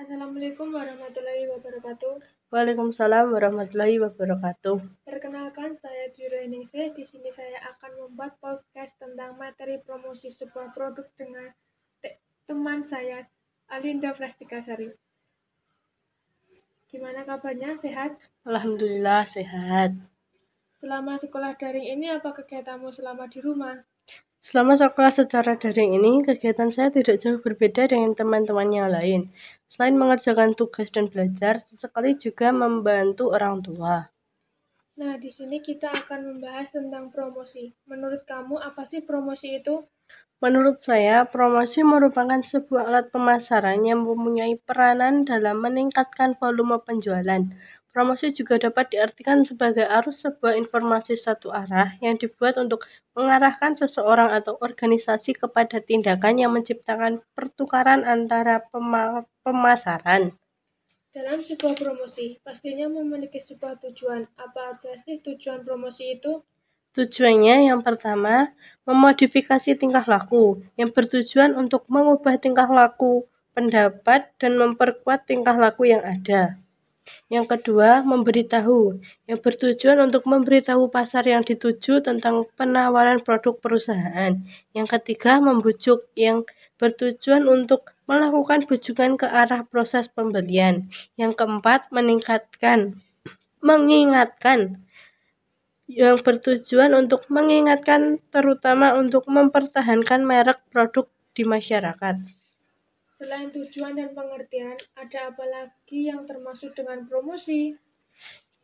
Assalamualaikum warahmatullahi wabarakatuh. Waalaikumsalam warahmatullahi wabarakatuh. Perkenalkan, saya Juro Eningsih. Di sini saya akan membuat podcast tentang materi promosi sebuah produk dengan te- teman saya, Alinda Plastikasari. Gimana kabarnya? Sehat? Alhamdulillah sehat. Selama sekolah daring ini, apa kegiatanmu selama di rumah? Selama sekolah secara daring ini, kegiatan saya tidak jauh berbeda dengan teman-teman yang lain. Selain mengerjakan tugas dan belajar, sesekali juga membantu orang tua. Nah, di sini kita akan membahas tentang promosi. Menurut kamu, apa sih promosi itu? Menurut saya, promosi merupakan sebuah alat pemasaran yang mempunyai peranan dalam meningkatkan volume penjualan. Promosi juga dapat diartikan sebagai arus sebuah informasi satu arah yang dibuat untuk mengarahkan seseorang atau organisasi kepada tindakan yang menciptakan pertukaran antara pema pemasaran. Dalam sebuah promosi, pastinya memiliki sebuah tujuan. Apa aja sih tujuan promosi itu? Tujuannya yang pertama, memodifikasi tingkah laku yang bertujuan untuk mengubah tingkah laku, pendapat, dan memperkuat tingkah laku yang ada. Yang kedua, memberitahu, yang bertujuan untuk memberitahu pasar yang dituju tentang penawaran produk perusahaan. Yang ketiga, membujuk, yang bertujuan untuk melakukan bujukan ke arah proses pembelian. Yang keempat, meningkatkan, mengingatkan, yang bertujuan untuk mengingatkan terutama untuk mempertahankan merek produk di masyarakat. Selain tujuan dan pengertian, ada apa lagi yang termasuk dengan promosi?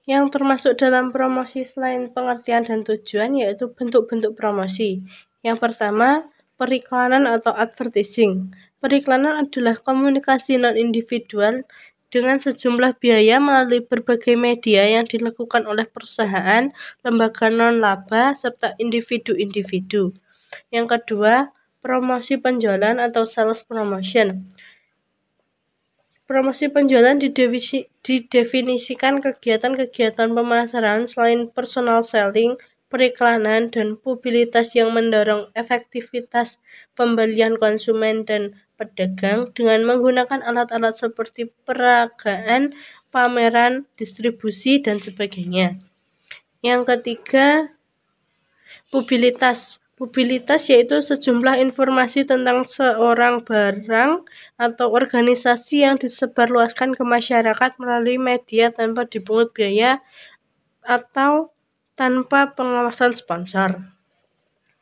Yang termasuk dalam promosi selain pengertian dan tujuan yaitu bentuk-bentuk promosi. Yang pertama, periklanan atau advertising. Periklanan adalah komunikasi non-individual dengan sejumlah biaya melalui berbagai media yang dilakukan oleh perusahaan, lembaga non-laba, serta individu-individu. Yang kedua, promosi penjualan atau sales promotion. Promosi penjualan didefinisikan kegiatan-kegiatan pemasaran selain personal selling, periklanan, dan publisitas yang mendorong efektivitas pembelian konsumen dan pedagang dengan menggunakan alat-alat seperti peragaan, pameran, distribusi, dan sebagainya. Yang ketiga, publisitas Publisitas yaitu sejumlah informasi tentang seorang barang atau organisasi yang disebarluaskan ke masyarakat melalui media tanpa dipungut biaya atau tanpa pengawasan sponsor.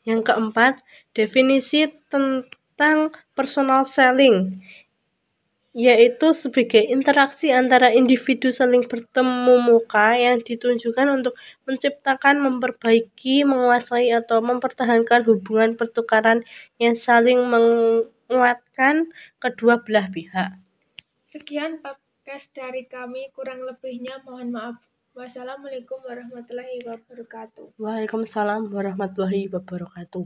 Yang keempat, definisi tentang personal selling yaitu sebagai interaksi antara individu saling bertemu muka yang ditunjukkan untuk menciptakan, memperbaiki, menguasai, atau mempertahankan hubungan pertukaran yang saling menguatkan kedua belah pihak. Sekian podcast dari kami, kurang lebihnya mohon maaf. Wassalamualaikum warahmatullahi wabarakatuh. Waalaikumsalam warahmatullahi wabarakatuh.